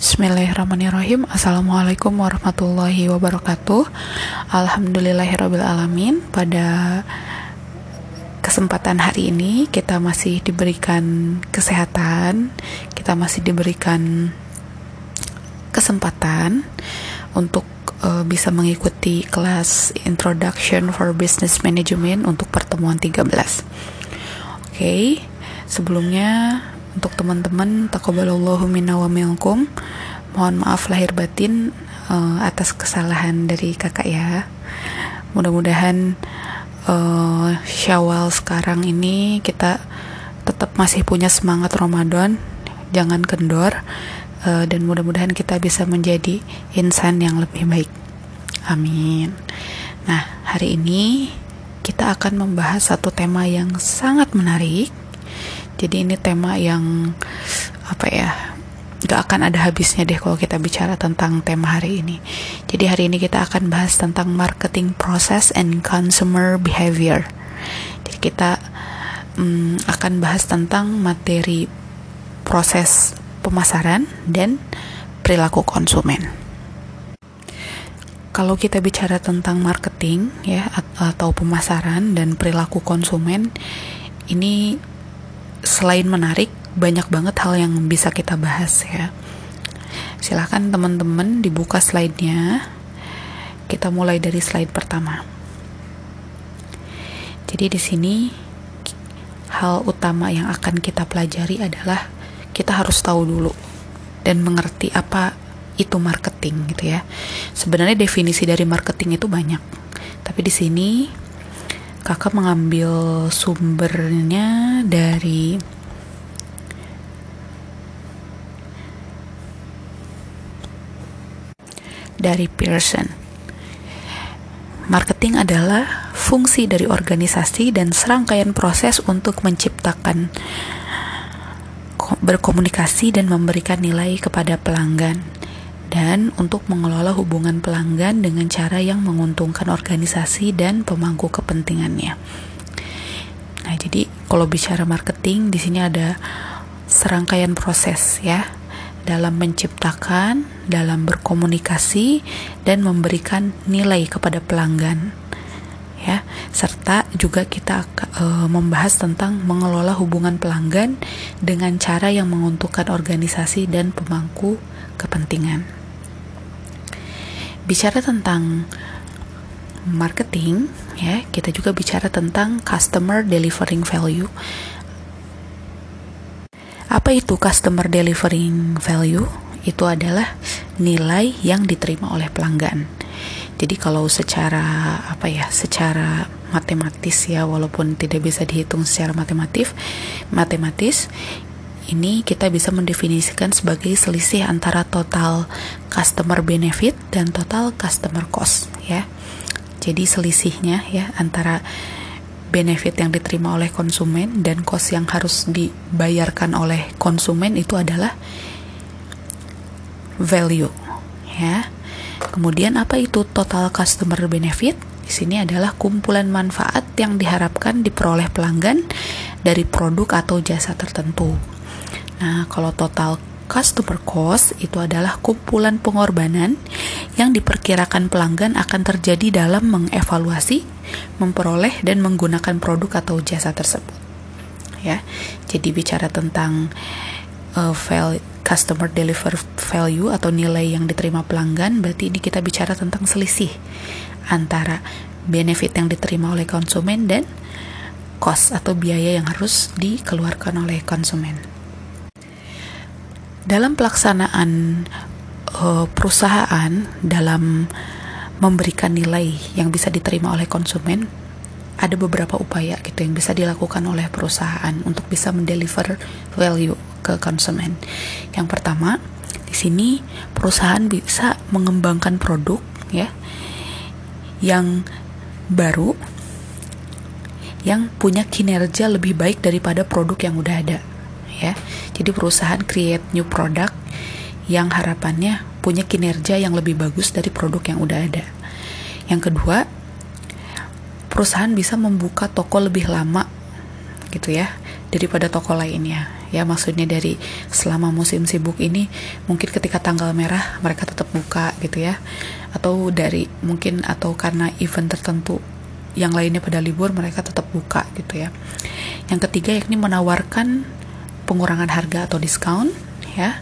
Bismillahirrahmanirrahim. Assalamualaikum warahmatullahi wabarakatuh. Alhamdulillahirrahmanirrahim Pada kesempatan hari ini Kita masih diberikan kesehatan Kita masih diberikan kesempatan Untuk uh, bisa mengikuti kelas Introduction for Business Management Untuk pertemuan 13 Oke okay. Sebelumnya untuk teman-teman takobalallahu minna wa minkum. Mohon maaf lahir batin uh, atas kesalahan dari kakak ya. Mudah-mudahan uh, syawal sekarang ini kita tetap masih punya semangat Ramadan. Jangan kendor uh, dan mudah-mudahan kita bisa menjadi insan yang lebih baik. Amin. Nah hari ini kita akan membahas satu tema yang sangat menarik jadi ini tema yang apa ya gak akan ada habisnya deh kalau kita bicara tentang tema hari ini. Jadi hari ini kita akan bahas tentang marketing process and consumer behavior. Jadi kita um, akan bahas tentang materi proses pemasaran dan perilaku konsumen. Kalau kita bicara tentang marketing ya atau pemasaran dan perilaku konsumen ini selain menarik banyak banget hal yang bisa kita bahas ya silahkan teman-teman dibuka slide-nya kita mulai dari slide pertama jadi di sini hal utama yang akan kita pelajari adalah kita harus tahu dulu dan mengerti apa itu marketing gitu ya. Sebenarnya definisi dari marketing itu banyak. Tapi di sini kakak mengambil sumbernya dari dari Pearson. Marketing adalah fungsi dari organisasi dan serangkaian proses untuk menciptakan berkomunikasi dan memberikan nilai kepada pelanggan dan untuk mengelola hubungan pelanggan dengan cara yang menguntungkan organisasi dan pemangku kepentingannya. Nah, jadi kalau bicara marketing di sini ada serangkaian proses ya dalam menciptakan, dalam berkomunikasi dan memberikan nilai kepada pelanggan. Ya, serta juga kita e, membahas tentang mengelola hubungan pelanggan dengan cara yang menguntungkan organisasi dan pemangku kepentingan bicara tentang marketing ya. Kita juga bicara tentang customer delivering value. Apa itu customer delivering value? Itu adalah nilai yang diterima oleh pelanggan. Jadi kalau secara apa ya secara matematis ya walaupun tidak bisa dihitung secara matematif matematis ini kita bisa mendefinisikan sebagai selisih antara total customer benefit dan total customer cost ya. Jadi selisihnya ya antara benefit yang diterima oleh konsumen dan cost yang harus dibayarkan oleh konsumen itu adalah value ya. Kemudian apa itu total customer benefit? Di sini adalah kumpulan manfaat yang diharapkan diperoleh pelanggan dari produk atau jasa tertentu. Nah, kalau total customer cost itu adalah kumpulan pengorbanan yang diperkirakan pelanggan akan terjadi dalam mengevaluasi, memperoleh dan menggunakan produk atau jasa tersebut. Ya. Jadi bicara tentang uh, value, customer deliver value atau nilai yang diterima pelanggan, berarti ini kita bicara tentang selisih antara benefit yang diterima oleh konsumen dan cost atau biaya yang harus dikeluarkan oleh konsumen dalam pelaksanaan uh, perusahaan dalam memberikan nilai yang bisa diterima oleh konsumen ada beberapa upaya gitu yang bisa dilakukan oleh perusahaan untuk bisa mendeliver value ke konsumen. Yang pertama, di sini perusahaan bisa mengembangkan produk ya yang baru yang punya kinerja lebih baik daripada produk yang udah ada ya. Jadi perusahaan create new product yang harapannya punya kinerja yang lebih bagus dari produk yang udah ada. Yang kedua, perusahaan bisa membuka toko lebih lama gitu ya daripada toko lainnya ya maksudnya dari selama musim sibuk ini mungkin ketika tanggal merah mereka tetap buka gitu ya atau dari mungkin atau karena event tertentu yang lainnya pada libur mereka tetap buka gitu ya yang ketiga yakni menawarkan pengurangan harga atau diskon ya.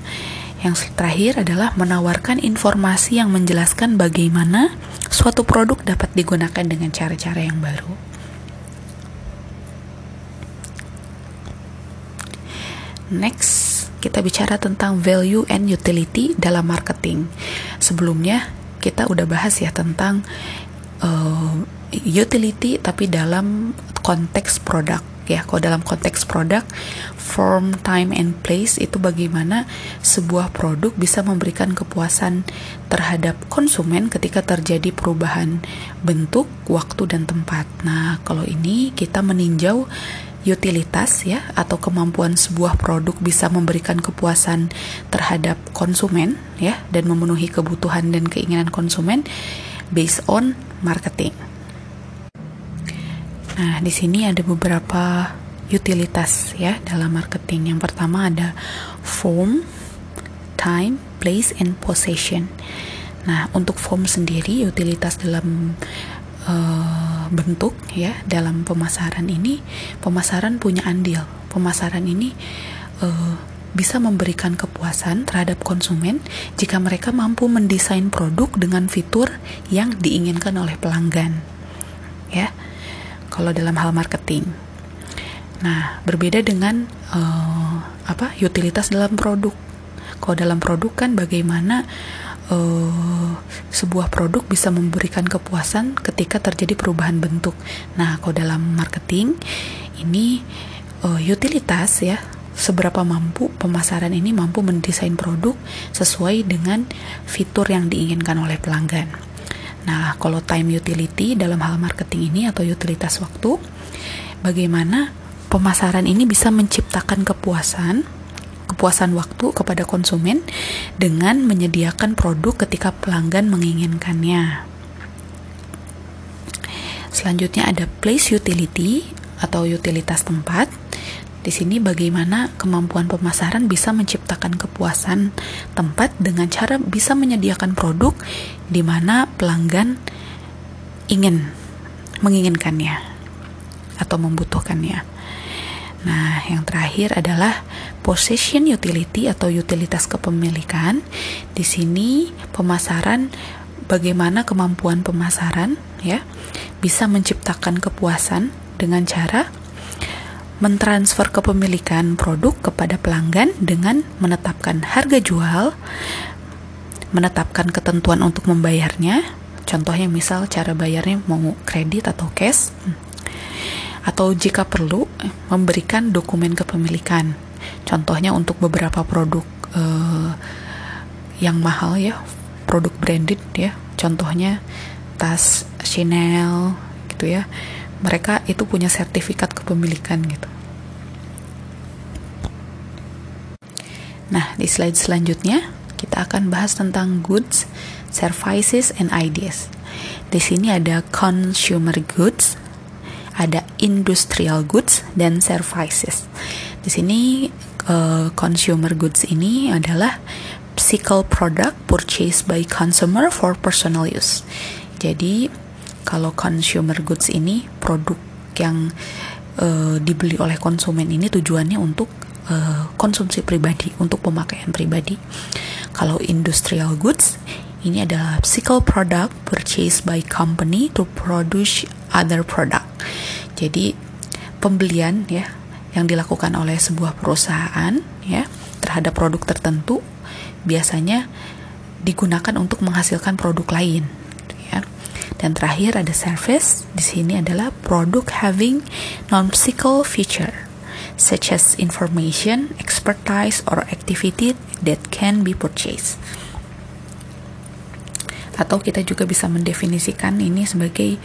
Yang terakhir adalah menawarkan informasi yang menjelaskan bagaimana suatu produk dapat digunakan dengan cara-cara yang baru. Next, kita bicara tentang value and utility dalam marketing. Sebelumnya kita udah bahas ya tentang uh, utility tapi dalam konteks produk ya. Kalau dalam konteks produk, form, time and place itu bagaimana sebuah produk bisa memberikan kepuasan terhadap konsumen ketika terjadi perubahan bentuk, waktu dan tempat. Nah, kalau ini kita meninjau utilitas ya atau kemampuan sebuah produk bisa memberikan kepuasan terhadap konsumen ya dan memenuhi kebutuhan dan keinginan konsumen based on marketing. Nah, di sini ada beberapa utilitas ya dalam marketing. Yang pertama ada form, time, place and possession. Nah, untuk form sendiri utilitas dalam uh, bentuk ya dalam pemasaran ini pemasaran punya andil pemasaran ini uh, bisa memberikan kepuasan terhadap konsumen jika mereka mampu mendesain produk dengan fitur yang diinginkan oleh pelanggan ya kalau dalam hal marketing nah berbeda dengan uh, apa utilitas dalam produk kalau dalam produk kan bagaimana uh, sebuah produk bisa memberikan kepuasan ketika terjadi perubahan bentuk. Nah, kalau dalam marketing ini uh, utilitas ya, seberapa mampu pemasaran ini mampu mendesain produk sesuai dengan fitur yang diinginkan oleh pelanggan. Nah, kalau time utility dalam hal marketing ini atau utilitas waktu, bagaimana pemasaran ini bisa menciptakan kepuasan kepuasan waktu kepada konsumen dengan menyediakan produk ketika pelanggan menginginkannya. Selanjutnya ada place utility atau utilitas tempat. Di sini bagaimana kemampuan pemasaran bisa menciptakan kepuasan tempat dengan cara bisa menyediakan produk di mana pelanggan ingin menginginkannya atau membutuhkannya. Nah, yang terakhir adalah possession utility atau utilitas kepemilikan. Di sini pemasaran bagaimana kemampuan pemasaran ya bisa menciptakan kepuasan dengan cara mentransfer kepemilikan produk kepada pelanggan dengan menetapkan harga jual, menetapkan ketentuan untuk membayarnya. Contohnya misal cara bayarnya mau kredit atau cash atau jika perlu memberikan dokumen kepemilikan. Contohnya untuk beberapa produk uh, yang mahal ya, produk branded ya. Contohnya tas Chanel gitu ya. Mereka itu punya sertifikat kepemilikan gitu. Nah, di slide selanjutnya kita akan bahas tentang goods, services, and ideas. Di sini ada consumer goods, ada industrial goods dan services. Di sini uh, consumer goods ini adalah physical product purchased by consumer for personal use. Jadi kalau consumer goods ini produk yang uh, dibeli oleh konsumen ini tujuannya untuk uh, konsumsi pribadi, untuk pemakaian pribadi. Kalau industrial goods ini adalah physical product purchased by company to produce other product. Jadi pembelian ya yang dilakukan oleh sebuah perusahaan ya terhadap produk tertentu biasanya digunakan untuk menghasilkan produk lain. Dan terakhir ada service. Di sini adalah produk having non-physical feature such as information, expertise or activity that can be purchased. Atau kita juga bisa mendefinisikan ini sebagai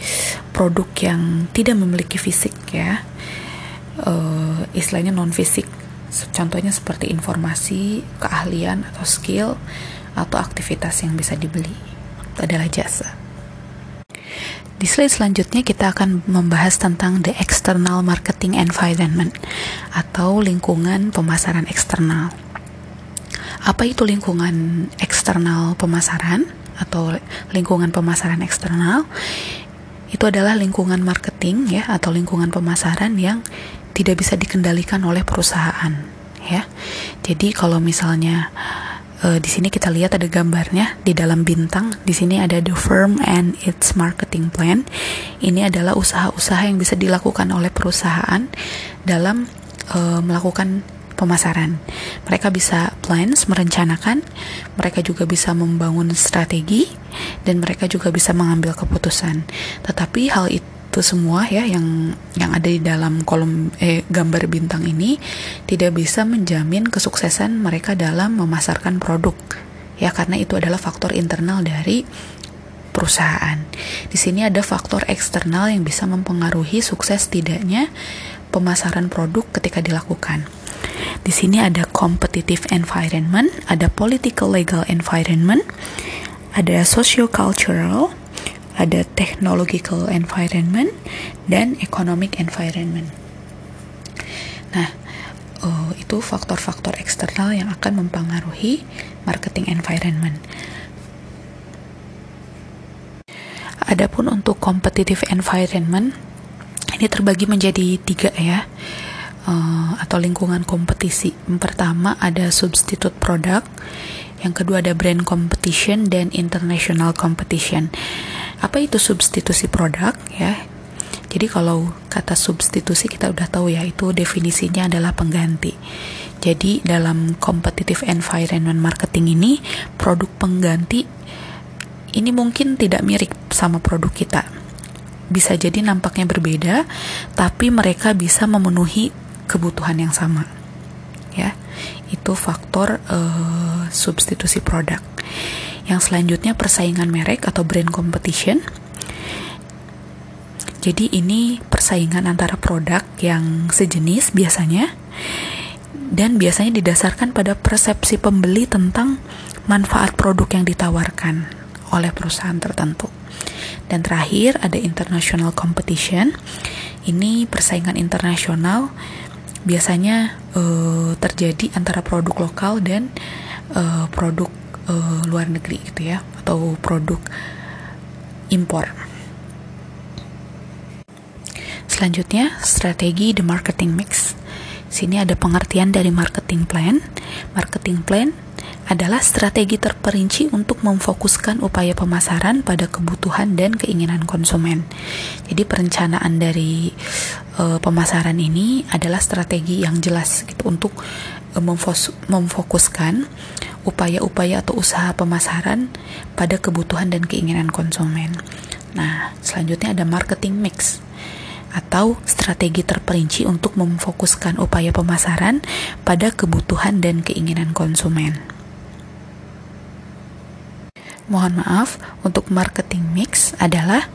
produk yang tidak memiliki fisik ya. Uh, istilahnya non fisik contohnya seperti informasi keahlian atau skill atau aktivitas yang bisa dibeli. Itu adalah jasa di slide selanjutnya kita akan membahas tentang the external marketing environment atau lingkungan pemasaran eksternal. Apa itu lingkungan eksternal pemasaran atau lingkungan pemasaran eksternal? Itu adalah lingkungan marketing ya atau lingkungan pemasaran yang tidak bisa dikendalikan oleh perusahaan ya. Jadi kalau misalnya uh, di sini kita lihat ada gambarnya di dalam bintang. Di sini ada the firm and its marketing plan. Ini adalah usaha-usaha yang bisa dilakukan oleh perusahaan dalam uh, melakukan pemasaran. Mereka bisa plans, merencanakan, mereka juga bisa membangun strategi, dan mereka juga bisa mengambil keputusan. Tetapi hal itu itu semua ya yang yang ada di dalam kolom eh, gambar bintang ini tidak bisa menjamin kesuksesan mereka dalam memasarkan produk ya karena itu adalah faktor internal dari perusahaan. Di sini ada faktor eksternal yang bisa mempengaruhi sukses tidaknya pemasaran produk ketika dilakukan. Di sini ada competitive environment, ada political legal environment, ada socio-cultural, ada technological environment dan economic environment. Nah, uh, itu faktor-faktor eksternal yang akan mempengaruhi marketing environment. Adapun untuk competitive environment ini terbagi menjadi tiga ya uh, atau lingkungan kompetisi. Yang pertama ada substitute product, yang kedua ada brand competition dan international competition. Apa itu substitusi produk ya? Jadi kalau kata substitusi kita udah tahu ya itu definisinya adalah pengganti. Jadi dalam competitive environment marketing ini produk pengganti ini mungkin tidak mirip sama produk kita. Bisa jadi nampaknya berbeda, tapi mereka bisa memenuhi kebutuhan yang sama. Ya, itu faktor uh, substitusi produk. Yang selanjutnya persaingan merek atau brand competition. Jadi ini persaingan antara produk yang sejenis biasanya dan biasanya didasarkan pada persepsi pembeli tentang manfaat produk yang ditawarkan oleh perusahaan tertentu. Dan terakhir ada international competition. Ini persaingan internasional biasanya uh, terjadi antara produk lokal dan uh, produk uh, luar negeri gitu ya atau produk impor. Selanjutnya, strategi the marketing mix. Sini ada pengertian dari marketing plan. Marketing plan adalah strategi terperinci untuk memfokuskan upaya pemasaran pada kebutuhan dan keinginan konsumen. Jadi perencanaan dari uh, pemasaran ini adalah strategi yang jelas gitu untuk uh, memfokuskan upaya-upaya atau usaha pemasaran pada kebutuhan dan keinginan konsumen. Nah, selanjutnya ada marketing mix atau strategi terperinci untuk memfokuskan upaya pemasaran pada kebutuhan dan keinginan konsumen. Mohon maaf, untuk marketing mix adalah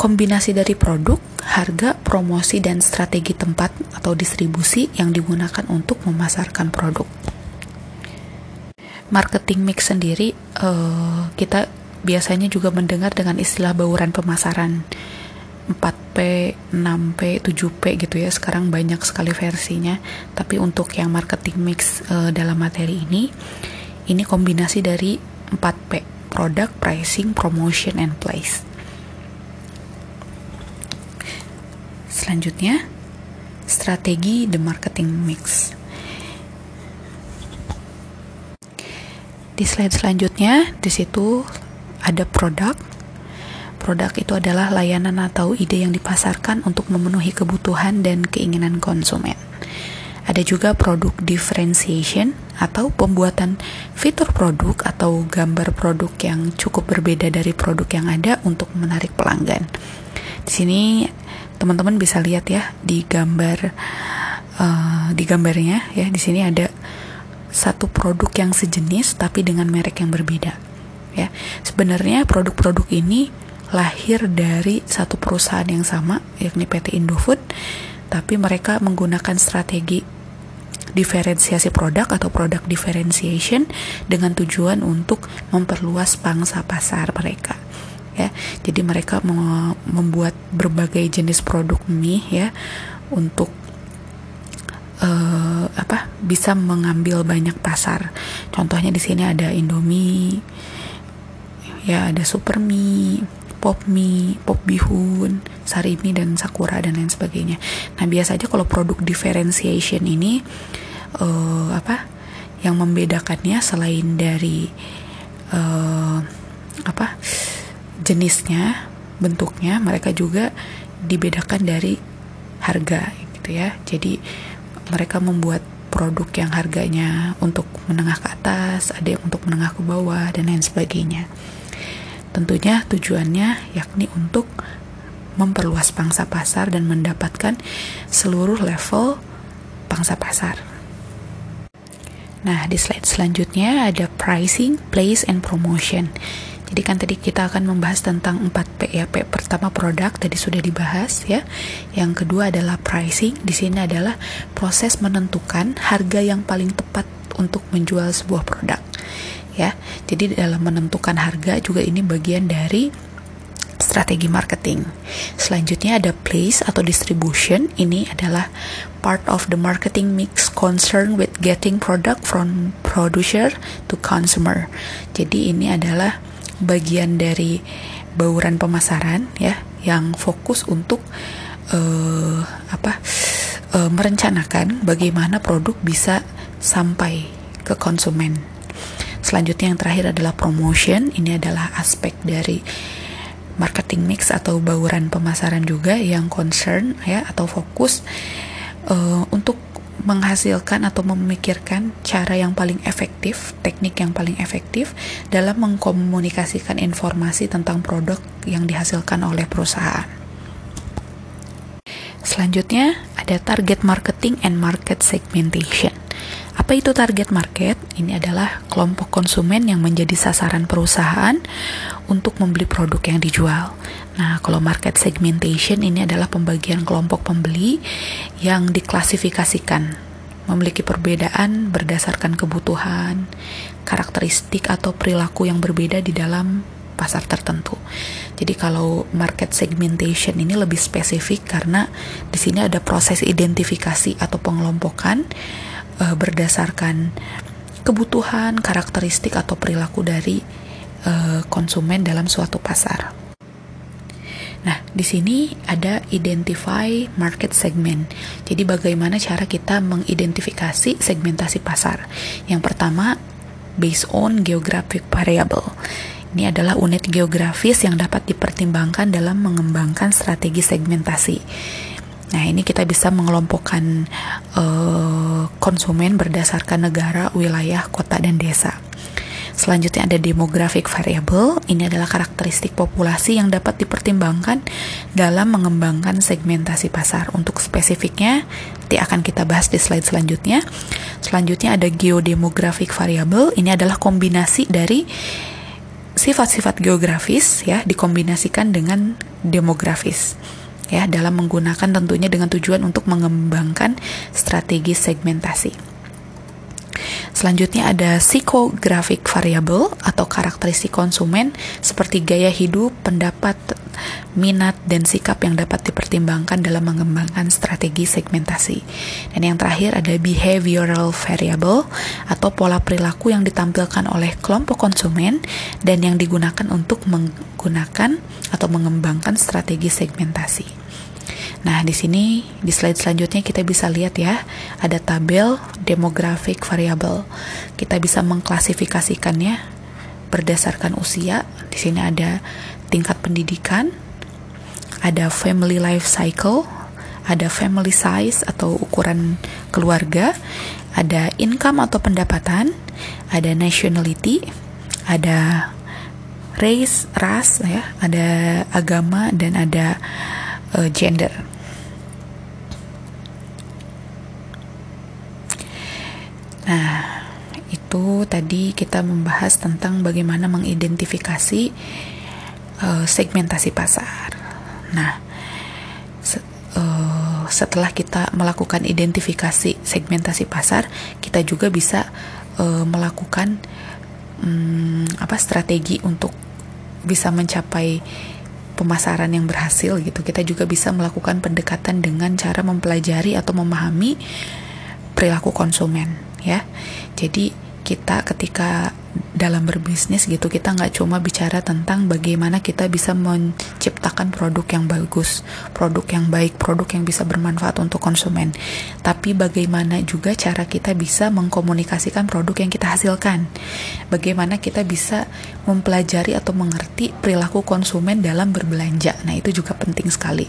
kombinasi dari produk, harga, promosi, dan strategi tempat atau distribusi yang digunakan untuk memasarkan produk. Marketing mix sendiri, uh, kita biasanya juga mendengar dengan istilah bauran pemasaran 4P, 6P, 7P gitu ya. Sekarang banyak sekali versinya. Tapi untuk yang marketing mix uh, dalam materi ini, ini kombinasi dari 4P, product, pricing, promotion, and place. Selanjutnya, strategi the marketing mix. Di slide selanjutnya, di situ ada produk. Produk itu adalah layanan atau ide yang dipasarkan untuk memenuhi kebutuhan dan keinginan konsumen. Ada juga produk differentiation atau pembuatan fitur produk atau gambar produk yang cukup berbeda dari produk yang ada untuk menarik pelanggan. Di sini teman-teman bisa lihat ya di gambar uh, di gambarnya ya. Di sini ada satu produk yang sejenis tapi dengan merek yang berbeda ya. Sebenarnya produk-produk ini lahir dari satu perusahaan yang sama yakni PT Indofood tapi mereka menggunakan strategi diferensiasi produk atau produk differentiation dengan tujuan untuk memperluas pangsa pasar mereka ya jadi mereka membuat berbagai jenis produk mie ya untuk uh, apa bisa mengambil banyak pasar contohnya di sini ada Indomie ya ada Super Mie pop mie, pop bihun, sari mie dan sakura dan lain sebagainya. Nah biasa aja kalau produk differentiation ini uh, apa yang membedakannya selain dari uh, apa jenisnya, bentuknya, mereka juga dibedakan dari harga gitu ya. Jadi mereka membuat produk yang harganya untuk menengah ke atas, ada yang untuk menengah ke bawah dan lain sebagainya. Tentunya tujuannya yakni untuk memperluas pangsa pasar dan mendapatkan seluruh level pangsa pasar. Nah, di slide selanjutnya ada pricing, place, and promotion. Jadi kan tadi kita akan membahas tentang 4P ya. P pertama produk tadi sudah dibahas ya. Yang kedua adalah pricing. Di sini adalah proses menentukan harga yang paling tepat untuk menjual sebuah produk ya. Jadi dalam menentukan harga juga ini bagian dari strategi marketing. Selanjutnya ada place atau distribution. Ini adalah part of the marketing mix concern with getting product from producer to consumer. Jadi ini adalah bagian dari bauran pemasaran ya yang fokus untuk uh, apa uh, merencanakan bagaimana produk bisa sampai ke konsumen Selanjutnya yang terakhir adalah promotion. Ini adalah aspek dari marketing mix atau bauran pemasaran juga yang concern ya atau fokus uh, untuk menghasilkan atau memikirkan cara yang paling efektif, teknik yang paling efektif dalam mengkomunikasikan informasi tentang produk yang dihasilkan oleh perusahaan. Selanjutnya ada target marketing and market segmentation. Apa itu target market? Ini adalah kelompok konsumen yang menjadi sasaran perusahaan untuk membeli produk yang dijual. Nah, kalau market segmentation ini adalah pembagian kelompok pembeli yang diklasifikasikan memiliki perbedaan berdasarkan kebutuhan, karakteristik atau perilaku yang berbeda di dalam pasar tertentu. Jadi kalau market segmentation ini lebih spesifik karena di sini ada proses identifikasi atau pengelompokan uh, berdasarkan kebutuhan, karakteristik atau perilaku dari uh, konsumen dalam suatu pasar. Nah, di sini ada identify market segment. Jadi bagaimana cara kita mengidentifikasi segmentasi pasar? Yang pertama, based on geographic variable. Ini adalah unit geografis yang dapat dipertimbangkan dalam mengembangkan strategi segmentasi. Nah, ini kita bisa mengelompokkan uh, konsumen berdasarkan negara, wilayah, kota, dan desa. Selanjutnya ada demographic variable. Ini adalah karakteristik populasi yang dapat dipertimbangkan dalam mengembangkan segmentasi pasar. Untuk spesifiknya, nanti akan kita bahas di slide selanjutnya. Selanjutnya ada geodemographic variable. Ini adalah kombinasi dari sifat-sifat geografis ya dikombinasikan dengan demografis ya dalam menggunakan tentunya dengan tujuan untuk mengembangkan strategi segmentasi. Selanjutnya ada psychographic variable atau karakteristik konsumen seperti gaya hidup, pendapat, minat, dan sikap yang dapat dipertimbangkan dalam mengembangkan strategi segmentasi. Dan yang terakhir ada behavioral variable atau pola perilaku yang ditampilkan oleh kelompok konsumen dan yang digunakan untuk menggunakan atau mengembangkan strategi segmentasi. Nah, di sini di slide selanjutnya kita bisa lihat ya, ada tabel demographic variable. Kita bisa mengklasifikasikannya berdasarkan usia. Di sini ada tingkat pendidikan, ada family life cycle, ada family size atau ukuran keluarga, ada income atau pendapatan, ada nationality, ada race, ras ya, ada agama dan ada uh, gender. Nah, itu tadi kita membahas tentang bagaimana mengidentifikasi uh, segmentasi pasar. Nah, se uh, setelah kita melakukan identifikasi segmentasi pasar, kita juga bisa uh, melakukan um, apa strategi untuk bisa mencapai pemasaran yang berhasil gitu. Kita juga bisa melakukan pendekatan dengan cara mempelajari atau memahami perilaku konsumen ya. Jadi kita ketika dalam berbisnis gitu kita nggak cuma bicara tentang bagaimana kita bisa menciptakan produk yang bagus, produk yang baik, produk yang bisa bermanfaat untuk konsumen. Tapi bagaimana juga cara kita bisa mengkomunikasikan produk yang kita hasilkan. Bagaimana kita bisa mempelajari atau mengerti perilaku konsumen dalam berbelanja. Nah, itu juga penting sekali.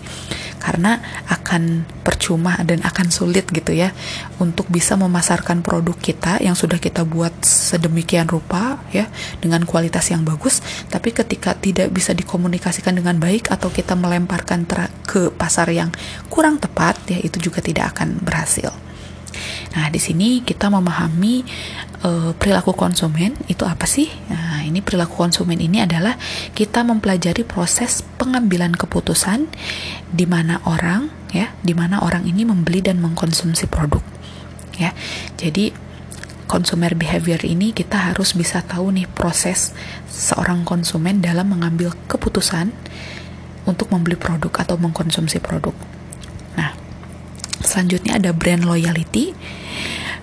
Karena akan percuma dan akan sulit gitu ya untuk bisa memasarkan produk kita yang sudah kita buat sedemikian rupa ya dengan kualitas yang bagus tapi ketika tidak bisa dikomunikasikan dengan baik atau kita melemparkan ke pasar yang kurang tepat ya itu juga tidak akan berhasil. Nah, di sini kita memahami uh, perilaku konsumen itu apa sih? Nah, ini perilaku konsumen ini adalah kita mempelajari proses pengambilan keputusan di mana orang ya, di mana orang ini membeli dan mengkonsumsi produk. Ya. Jadi consumer behavior ini kita harus bisa tahu nih proses seorang konsumen dalam mengambil keputusan untuk membeli produk atau mengkonsumsi produk. Nah, selanjutnya ada brand loyalty.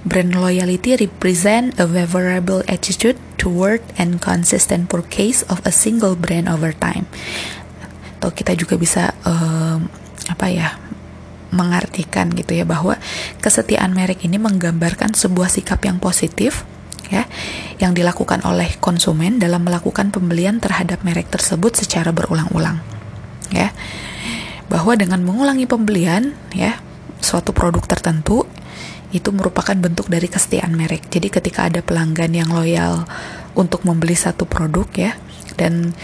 Brand loyalty represent a favorable attitude toward and consistent purchase of a single brand over time. Atau kita juga bisa um, apa ya mengartikan gitu ya bahwa kesetiaan merek ini menggambarkan sebuah sikap yang positif ya yang dilakukan oleh konsumen dalam melakukan pembelian terhadap merek tersebut secara berulang-ulang ya bahwa dengan mengulangi pembelian ya suatu produk tertentu itu merupakan bentuk dari kesetiaan merek. Jadi ketika ada pelanggan yang loyal untuk membeli satu produk ya dan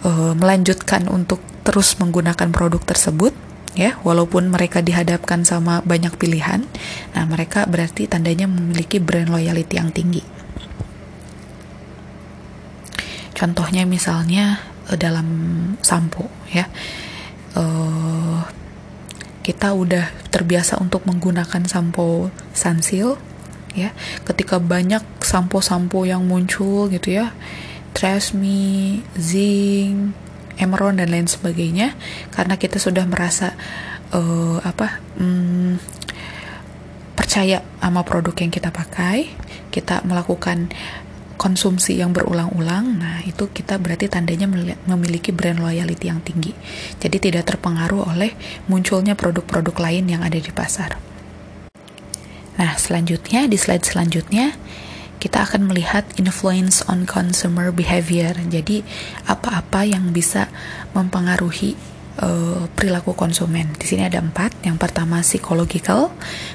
e, melanjutkan untuk terus menggunakan produk tersebut, ya walaupun mereka dihadapkan sama banyak pilihan nah mereka berarti tandanya memiliki brand loyalty yang tinggi contohnya misalnya eh, dalam sampo ya uh, kita udah terbiasa untuk menggunakan sampo Sunsil ya. Ketika banyak sampo-sampo yang muncul gitu ya Tresemme, Zing, Emerald dan lain sebagainya karena kita sudah merasa uh, apa um, percaya sama produk yang kita pakai kita melakukan konsumsi yang berulang-ulang nah itu kita berarti tandanya memiliki brand loyalty yang tinggi jadi tidak terpengaruh oleh munculnya produk-produk lain yang ada di pasar nah selanjutnya di slide selanjutnya kita akan melihat influence on consumer behavior. Jadi apa-apa yang bisa mempengaruhi uh, perilaku konsumen. Di sini ada empat. Yang pertama psychological,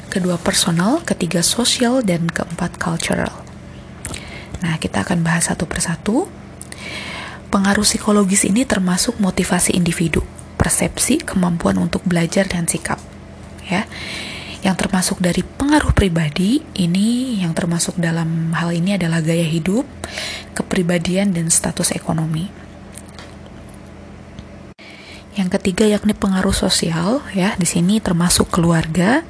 kedua personal, ketiga social, dan keempat cultural. Nah, kita akan bahas satu persatu. Pengaruh psikologis ini termasuk motivasi individu, persepsi, kemampuan untuk belajar dan sikap. Ya yang termasuk dari pengaruh pribadi ini yang termasuk dalam hal ini adalah gaya hidup, kepribadian dan status ekonomi. Yang ketiga yakni pengaruh sosial ya di sini termasuk keluarga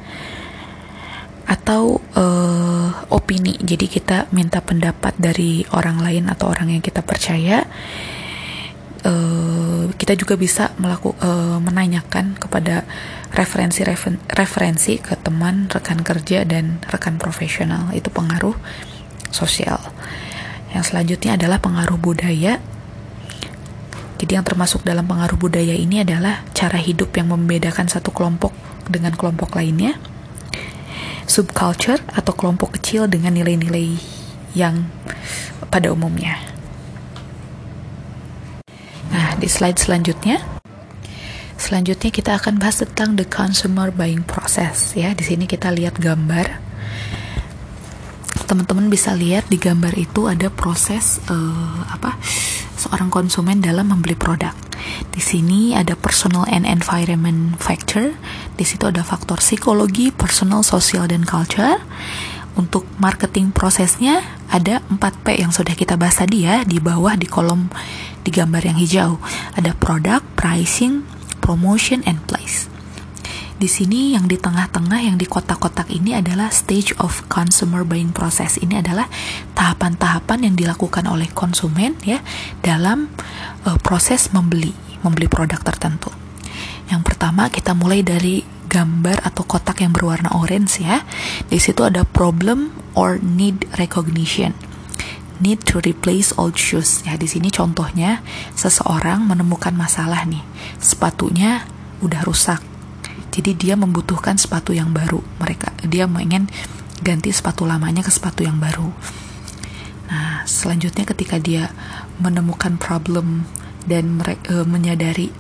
atau uh, opini. Jadi kita minta pendapat dari orang lain atau orang yang kita percaya. Uh, kita juga bisa melakukan uh, menanyakan kepada referensi-referensi ke teman, rekan kerja, dan rekan profesional. Itu pengaruh sosial. Yang selanjutnya adalah pengaruh budaya. Jadi yang termasuk dalam pengaruh budaya ini adalah cara hidup yang membedakan satu kelompok dengan kelompok lainnya. Subculture atau kelompok kecil dengan nilai-nilai yang pada umumnya. Nah, di slide selanjutnya Selanjutnya kita akan bahas tentang the consumer buying process ya. Di sini kita lihat gambar. Teman-teman bisa lihat di gambar itu ada proses uh, apa? seorang konsumen dalam membeli produk. Di sini ada personal and environment factor. Di situ ada faktor psikologi, personal, sosial dan culture. Untuk marketing prosesnya ada 4P yang sudah kita bahas tadi ya di bawah di kolom di gambar yang hijau. Ada product, pricing, promotion and place. di sini yang di tengah-tengah yang di kotak-kotak ini adalah stage of consumer buying process. Ini adalah tahapan-tahapan yang dilakukan oleh konsumen ya dalam uh, proses membeli membeli produk tertentu. Yang pertama kita mulai dari gambar atau kotak yang berwarna orange ya. Di situ ada problem or need recognition need to replace old shoes. Ya, di sini contohnya seseorang menemukan masalah nih. Sepatunya udah rusak. Jadi dia membutuhkan sepatu yang baru. Mereka dia ingin ganti sepatu lamanya ke sepatu yang baru. Nah, selanjutnya ketika dia menemukan problem dan e, menyadari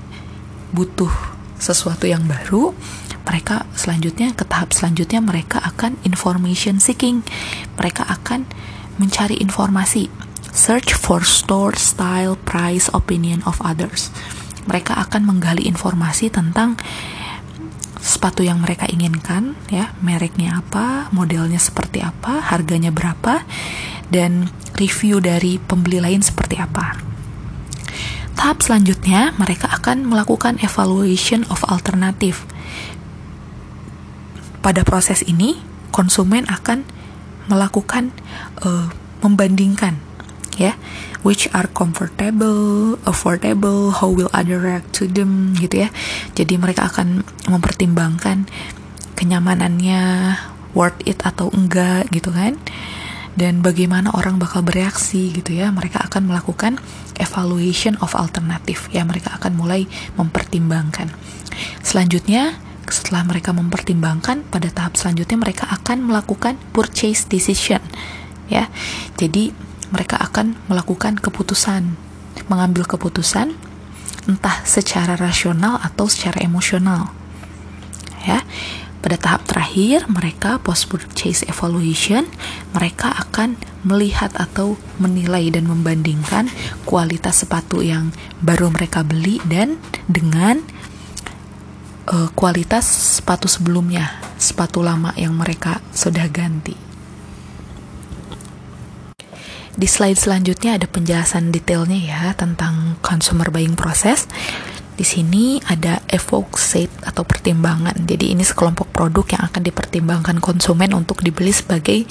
butuh sesuatu yang baru, mereka selanjutnya ke tahap selanjutnya mereka akan information seeking. Mereka akan mencari informasi, search for store, style, price, opinion of others. Mereka akan menggali informasi tentang sepatu yang mereka inginkan, ya, mereknya apa, modelnya seperti apa, harganya berapa, dan review dari pembeli lain seperti apa. Tahap selanjutnya, mereka akan melakukan evaluation of alternative. Pada proses ini, konsumen akan melakukan uh, membandingkan ya which are comfortable, affordable, how will other react to them gitu ya. Jadi mereka akan mempertimbangkan kenyamanannya, worth it atau enggak gitu kan. Dan bagaimana orang bakal bereaksi gitu ya. Mereka akan melakukan evaluation of alternative ya. Mereka akan mulai mempertimbangkan. Selanjutnya setelah mereka mempertimbangkan pada tahap selanjutnya mereka akan melakukan purchase decision ya jadi mereka akan melakukan keputusan mengambil keputusan entah secara rasional atau secara emosional ya pada tahap terakhir mereka post purchase evaluation mereka akan melihat atau menilai dan membandingkan kualitas sepatu yang baru mereka beli dan dengan uh, kualitas sepatu sebelumnya, sepatu lama yang mereka sudah ganti. Di slide selanjutnya ada penjelasan detailnya ya tentang consumer buying process. Di sini ada set atau pertimbangan. Jadi ini sekelompok produk yang akan dipertimbangkan konsumen untuk dibeli sebagai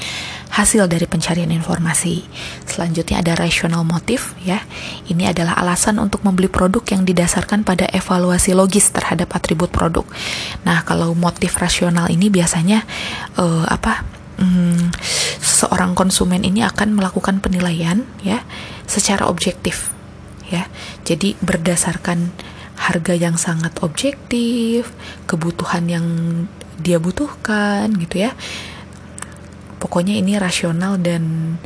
hasil dari pencarian informasi. Selanjutnya ada rational motive ya. Ini adalah alasan untuk membeli produk yang didasarkan pada evaluasi logis terhadap atribut produk. Nah, kalau motif rasional ini biasanya uh, apa? Hmm, seorang konsumen ini akan melakukan penilaian ya secara objektif ya. Jadi berdasarkan harga yang sangat objektif, kebutuhan yang dia butuhkan gitu ya. Pokoknya ini rasional dan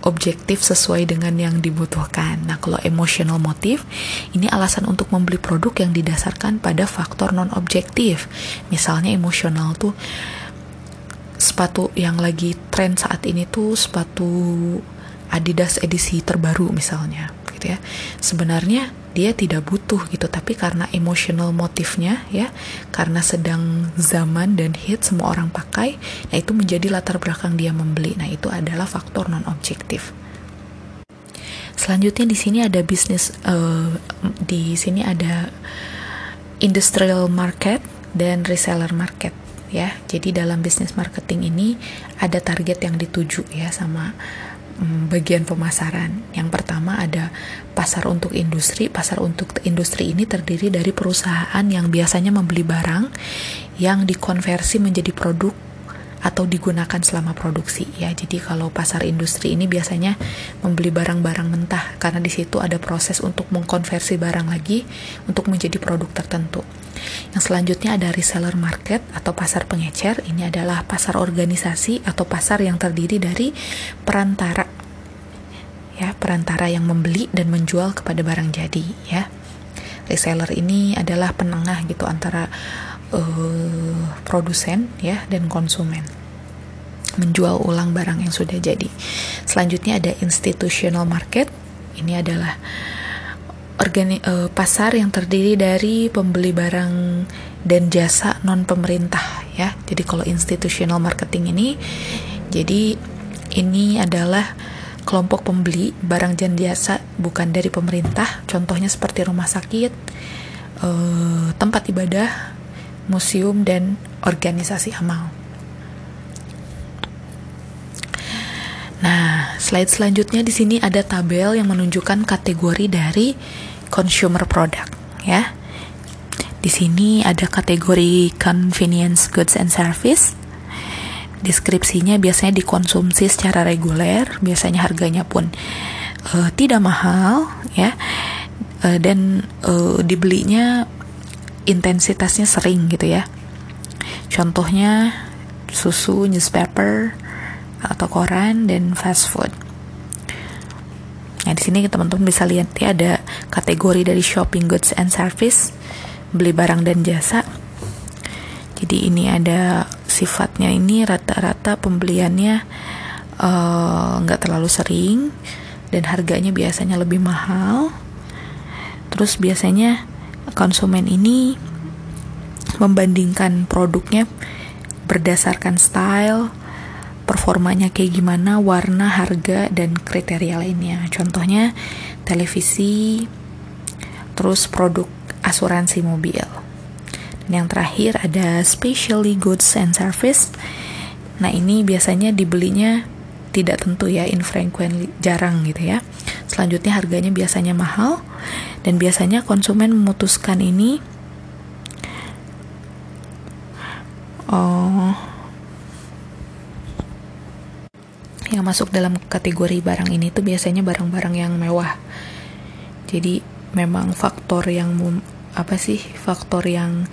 objektif sesuai dengan yang dibutuhkan. Nah, kalau emotional motif, ini alasan untuk membeli produk yang didasarkan pada faktor non objektif. Misalnya emosional tuh sepatu yang lagi tren saat ini tuh sepatu Adidas edisi terbaru misalnya gitu ya. Sebenarnya dia tidak butuh gitu tapi karena emotional motifnya ya karena sedang zaman dan hit semua orang pakai nah itu menjadi latar belakang dia membeli. Nah itu adalah faktor non objektif selanjutnya di sini ada bisnis uh, di sini ada industrial market dan reseller market ya jadi dalam bisnis marketing ini ada target yang dituju ya sama Hmm, bagian pemasaran. Yang pertama ada pasar untuk industri. Pasar untuk industri ini terdiri dari perusahaan yang biasanya membeli barang yang dikonversi menjadi produk atau digunakan selama produksi ya. Jadi kalau pasar industri ini biasanya membeli barang-barang mentah karena di situ ada proses untuk mengkonversi barang lagi untuk menjadi produk tertentu. Yang selanjutnya ada reseller market atau pasar pengecer. Ini adalah pasar organisasi atau pasar yang terdiri dari perantara ya, perantara yang membeli dan menjual kepada barang jadi ya. Reseller ini adalah penengah gitu antara uh, produsen ya dan konsumen menjual ulang barang yang sudah jadi. Selanjutnya ada institutional market. Ini adalah organi uh, pasar yang terdiri dari pembeli barang dan jasa non pemerintah ya. Jadi kalau institutional marketing ini jadi ini adalah kelompok pembeli barang dan jasa bukan dari pemerintah. Contohnya seperti rumah sakit, uh, tempat ibadah, museum, dan organisasi amal. Nah, slide selanjutnya di sini ada tabel yang menunjukkan kategori dari consumer product, ya. Di sini ada kategori convenience goods and service. Deskripsinya biasanya dikonsumsi secara reguler, biasanya harganya pun uh, tidak mahal, ya, uh, dan uh, dibelinya intensitasnya sering gitu ya. Contohnya susu, newspaper, atau koran dan fast food. Nah, di sini teman-teman bisa lihat ya ada kategori dari shopping goods and service, beli barang dan jasa. Jadi ini ada sifatnya ini rata-rata pembeliannya eh, nggak uh, terlalu sering dan harganya biasanya lebih mahal. Terus biasanya konsumen ini membandingkan produknya berdasarkan style, performanya kayak gimana, warna, harga, dan kriteria lainnya. Contohnya televisi, terus produk asuransi mobil. Dan yang terakhir ada specially goods and service. Nah ini biasanya dibelinya tidak tentu ya, infrequently, jarang gitu ya. Selanjutnya harganya biasanya mahal dan biasanya konsumen memutuskan ini oh yang masuk dalam kategori barang ini tuh biasanya barang-barang yang mewah. Jadi memang faktor yang apa sih faktor yang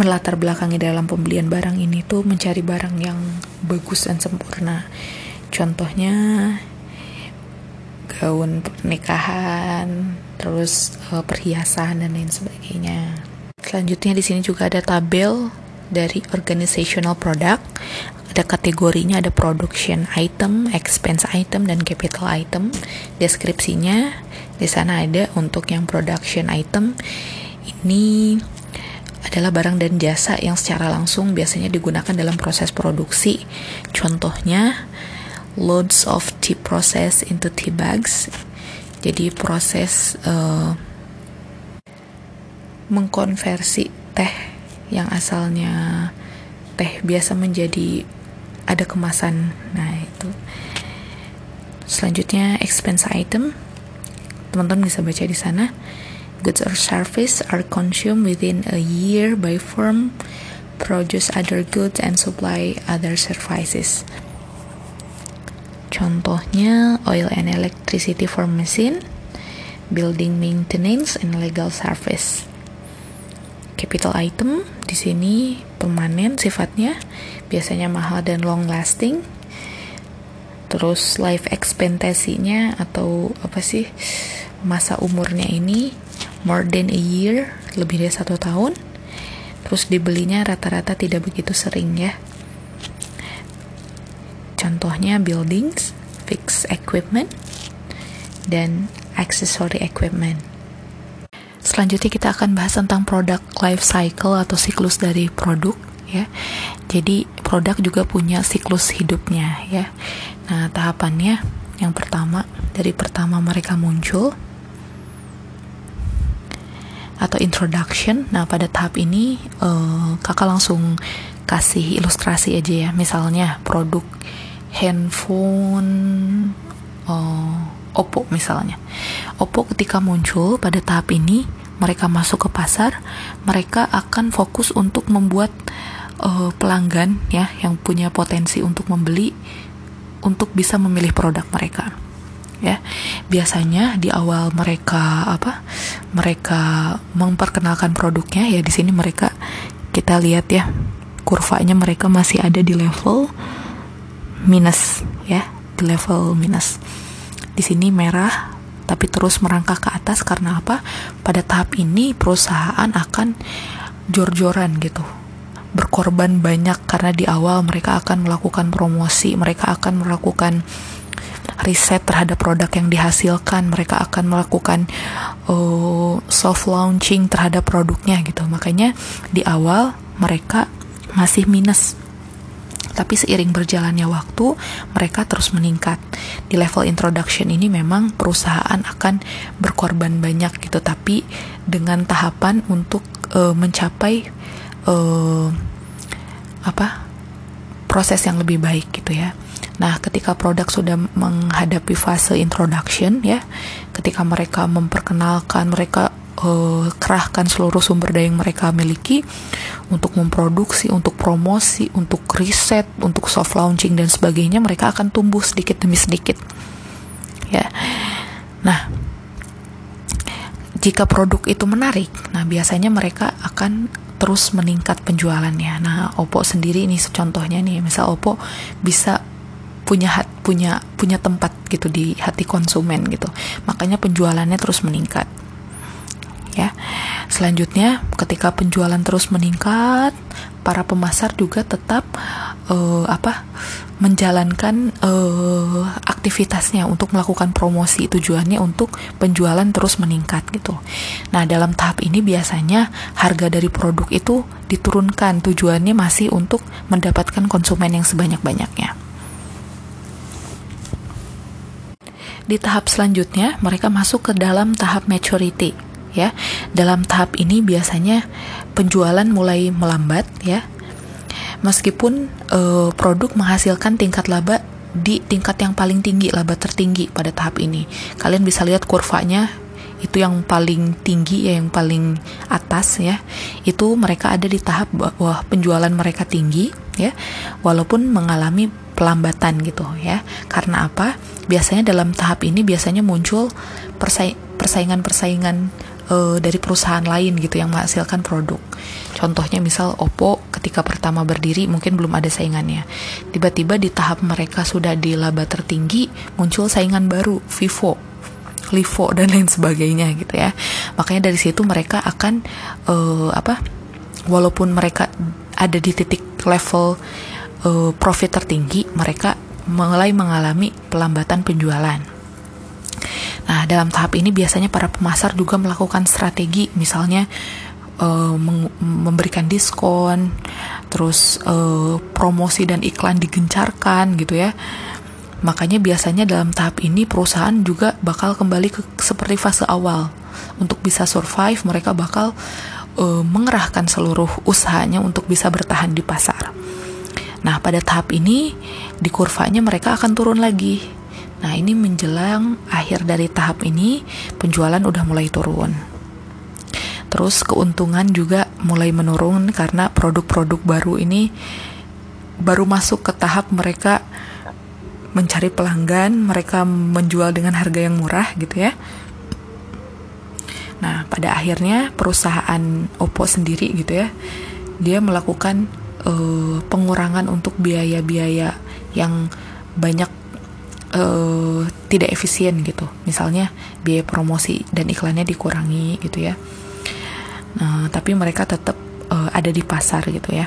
melatar belakangi dalam pembelian barang ini tuh mencari barang yang bagus dan sempurna. Contohnya gaun pernikahan, terus uh, perhiasan dan lain sebagainya. Selanjutnya di sini juga ada tabel dari organizational product ada kategorinya ada production item, expense item dan capital item. Deskripsinya di sana ada untuk yang production item ini adalah barang dan jasa yang secara langsung biasanya digunakan dalam proses produksi. Contohnya loads of tea process into tea bags. Jadi proses uh, mengkonversi teh yang asalnya teh biasa menjadi ada kemasan. Nah itu. Selanjutnya expense item. Teman-teman bisa baca di sana. Goods or service are consumed within a year by firm produce other goods and supply other services contohnya oil and electricity for machine building maintenance and legal service. Capital item di sini permanen sifatnya biasanya mahal dan long lasting. Terus life expectancy-nya atau apa sih masa umurnya ini more than a year lebih dari satu tahun. Terus dibelinya rata-rata tidak begitu sering ya contohnya buildings fixed equipment dan accessory equipment selanjutnya kita akan bahas tentang product life cycle atau siklus dari produk ya. Jadi produk juga punya siklus hidupnya ya. Nah, tahapannya yang pertama dari pertama mereka muncul atau introduction. Nah, pada tahap ini uh, Kakak langsung kasih ilustrasi aja ya. Misalnya produk handphone uh, Oppo misalnya. Oppo ketika muncul pada tahap ini mereka masuk ke pasar, mereka akan fokus untuk membuat uh, pelanggan ya yang punya potensi untuk membeli untuk bisa memilih produk mereka ya biasanya di awal mereka apa mereka memperkenalkan produknya ya di sini mereka kita lihat ya kurvanya mereka masih ada di level minus ya di level minus di sini merah tapi terus merangkak ke atas karena apa pada tahap ini perusahaan akan jor-joran gitu berkorban banyak karena di awal mereka akan melakukan promosi, mereka akan melakukan riset terhadap produk yang dihasilkan, mereka akan melakukan uh, soft launching terhadap produknya gitu. Makanya di awal mereka masih minus. Tapi seiring berjalannya waktu, mereka terus meningkat. Di level introduction ini memang perusahaan akan berkorban banyak gitu, tapi dengan tahapan untuk uh, mencapai uh, apa proses yang lebih baik gitu ya. Nah, ketika produk sudah menghadapi fase introduction ya, ketika mereka memperkenalkan, mereka uh, kerahkan seluruh sumber daya yang mereka miliki untuk memproduksi, untuk promosi, untuk riset, untuk soft launching dan sebagainya, mereka akan tumbuh sedikit demi sedikit. Ya. Nah, jika produk itu menarik, nah biasanya mereka akan terus meningkat penjualannya. Nah, Oppo sendiri ini contohnya nih, misal Oppo bisa punya hat, punya punya tempat gitu di hati konsumen gitu. Makanya penjualannya terus meningkat. Ya. Selanjutnya ketika penjualan terus meningkat, para pemasar juga tetap uh, apa menjalankan uh, aktivitasnya untuk melakukan promosi tujuannya untuk penjualan terus meningkat gitu. Nah, dalam tahap ini biasanya harga dari produk itu diturunkan tujuannya masih untuk mendapatkan konsumen yang sebanyak-banyaknya. Di tahap selanjutnya, mereka masuk ke dalam tahap maturity ya. Dalam tahap ini biasanya penjualan mulai melambat ya. Meskipun uh, produk menghasilkan tingkat laba di tingkat yang paling tinggi, laba tertinggi pada tahap ini. Kalian bisa lihat kurvanya itu yang paling tinggi ya yang paling atas ya itu mereka ada di tahap bahwa penjualan mereka tinggi ya walaupun mengalami pelambatan gitu ya karena apa biasanya dalam tahap ini biasanya muncul persaingan-persaingan uh, dari perusahaan lain gitu yang menghasilkan produk. Contohnya misal Oppo ketika pertama berdiri mungkin belum ada saingannya. Tiba-tiba di tahap mereka sudah di laba tertinggi muncul saingan baru Vivo, Livo dan lain sebagainya gitu ya. Makanya dari situ mereka akan uh, apa? Walaupun mereka ada di titik level uh, profit tertinggi, mereka mulai mengalami pelambatan penjualan. Nah, dalam tahap ini biasanya para pemasar juga melakukan strategi, misalnya uh, memberikan diskon, terus uh, promosi dan iklan digencarkan gitu ya. Makanya biasanya dalam tahap ini perusahaan juga bakal kembali ke seperti fase awal. Untuk bisa survive, mereka bakal uh, mengerahkan seluruh usahanya untuk bisa bertahan di pasar. Nah, pada tahap ini di kurvanya mereka akan turun lagi Nah, ini menjelang akhir dari tahap ini, penjualan udah mulai turun. Terus keuntungan juga mulai menurun karena produk-produk baru ini baru masuk ke tahap mereka mencari pelanggan, mereka menjual dengan harga yang murah gitu ya. Nah, pada akhirnya perusahaan Oppo sendiri gitu ya, dia melakukan uh, pengurangan untuk biaya-biaya yang banyak uh, tidak efisien gitu. Misalnya biaya promosi dan iklannya dikurangi gitu ya. Nah, tapi mereka tetap uh, ada di pasar gitu ya.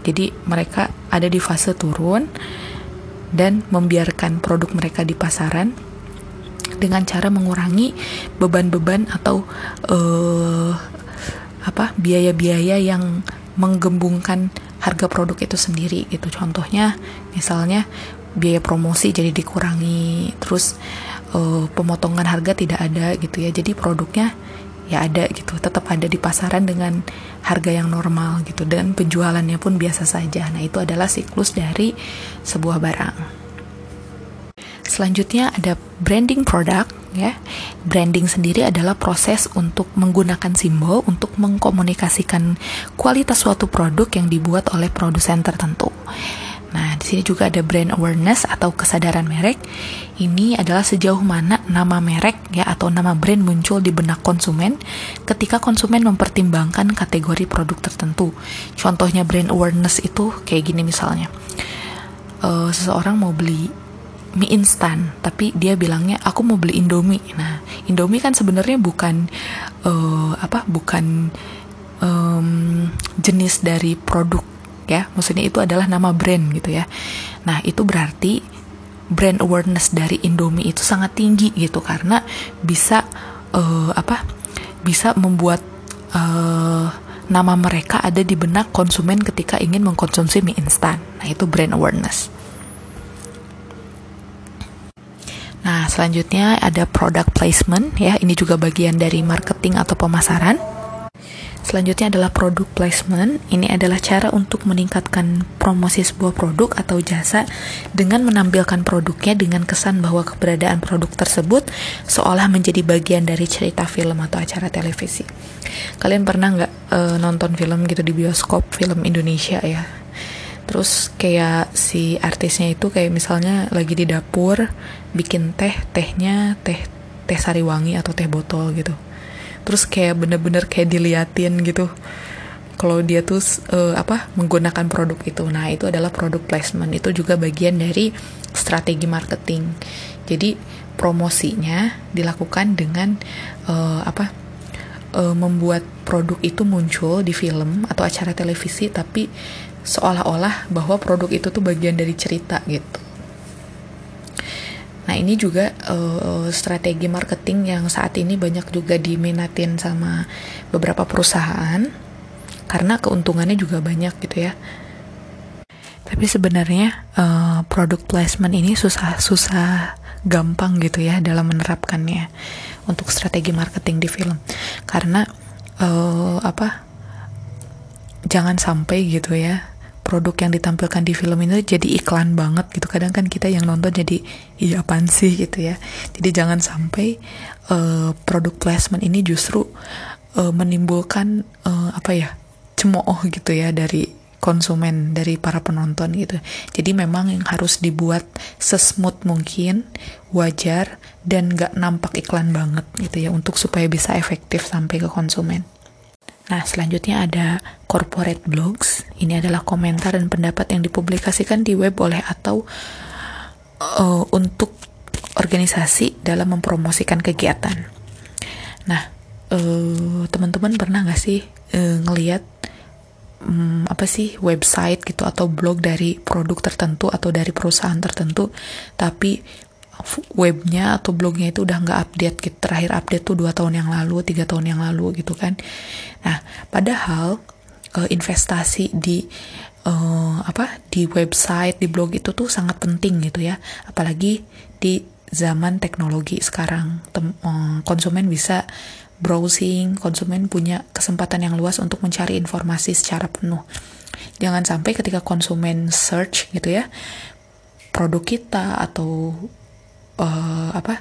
Jadi mereka ada di fase turun dan membiarkan produk mereka di pasaran dengan cara mengurangi beban-beban atau uh, apa biaya-biaya yang menggembungkan harga produk itu sendiri gitu. Contohnya misalnya biaya promosi jadi dikurangi terus uh, pemotongan harga tidak ada gitu ya. Jadi produknya ya ada gitu tetap ada di pasaran dengan harga yang normal gitu dan penjualannya pun biasa saja. Nah itu adalah siklus dari sebuah barang. Selanjutnya ada branding produk ya. Branding sendiri adalah proses untuk menggunakan simbol untuk mengkomunikasikan kualitas suatu produk yang dibuat oleh produsen tertentu Nah, di sini juga ada brand awareness atau kesadaran merek. Ini adalah sejauh mana nama merek ya atau nama brand muncul di benak konsumen ketika konsumen mempertimbangkan kategori produk tertentu. Contohnya brand awareness itu kayak gini misalnya. Uh, seseorang mau beli mie instan, tapi dia bilangnya aku mau beli Indomie. Nah, Indomie kan sebenarnya bukan uh, apa? Bukan um, jenis dari produk ya maksudnya itu adalah nama brand gitu ya nah itu berarti brand awareness dari Indomie itu sangat tinggi gitu karena bisa uh, apa bisa membuat uh, nama mereka ada di benak konsumen ketika ingin mengkonsumsi mie instan nah itu brand awareness Nah, selanjutnya ada product placement ya. Ini juga bagian dari marketing atau pemasaran. Selanjutnya adalah product placement. Ini adalah cara untuk meningkatkan promosi sebuah produk atau jasa dengan menampilkan produknya dengan kesan bahwa keberadaan produk tersebut seolah menjadi bagian dari cerita film atau acara televisi. Kalian pernah nggak uh, nonton film gitu di bioskop film Indonesia ya? Terus kayak si artisnya itu kayak misalnya lagi di dapur bikin teh, tehnya teh teh sariwangi atau teh botol gitu terus kayak bener-bener kayak diliatin gitu. Kalau dia tuh uh, apa menggunakan produk itu. Nah itu adalah produk placement. Itu juga bagian dari strategi marketing. Jadi promosinya dilakukan dengan uh, apa uh, membuat produk itu muncul di film atau acara televisi tapi seolah-olah bahwa produk itu tuh bagian dari cerita gitu Nah ini juga uh, strategi marketing yang saat ini banyak juga diminatin sama beberapa perusahaan karena keuntungannya juga banyak gitu ya. Tapi sebenarnya uh, product placement ini susah-susah gampang gitu ya dalam menerapkannya untuk strategi marketing di film karena uh, apa jangan sampai gitu ya produk yang ditampilkan di film itu jadi iklan banget gitu. Kadang kan kita yang nonton jadi iya apaan sih? gitu ya. Jadi jangan sampai uh, produk placement ini justru uh, menimbulkan uh, apa ya cemooh gitu ya dari konsumen dari para penonton gitu. Jadi memang yang harus dibuat sesmooth mungkin wajar dan gak nampak iklan banget gitu ya untuk supaya bisa efektif sampai ke konsumen Nah, selanjutnya ada corporate blogs. Ini adalah komentar dan pendapat yang dipublikasikan di web oleh atau uh, untuk organisasi dalam mempromosikan kegiatan. Nah, uh, teman-teman pernah nggak sih uh, ngelihat um, apa sih website gitu atau blog dari produk tertentu atau dari perusahaan tertentu, tapi webnya atau blognya itu udah nggak update gitu. Terakhir update tuh dua tahun yang lalu tiga tahun yang lalu gitu kan. Nah padahal uh, investasi di uh, apa di website di blog itu tuh sangat penting gitu ya. Apalagi di zaman teknologi sekarang. Tem uh, konsumen bisa browsing konsumen punya kesempatan yang luas untuk mencari informasi secara penuh. Jangan sampai ketika konsumen search gitu ya produk kita atau uh, apa